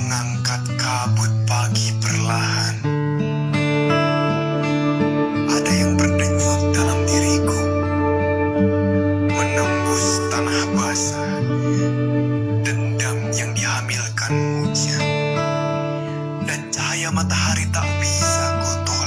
mengangkat kabut pagi perlahan. Ada yang berdenyut dalam diriku, menembus tanah basah, dendam yang dihamilkan hujan, dan cahaya matahari tak bisa kutuk.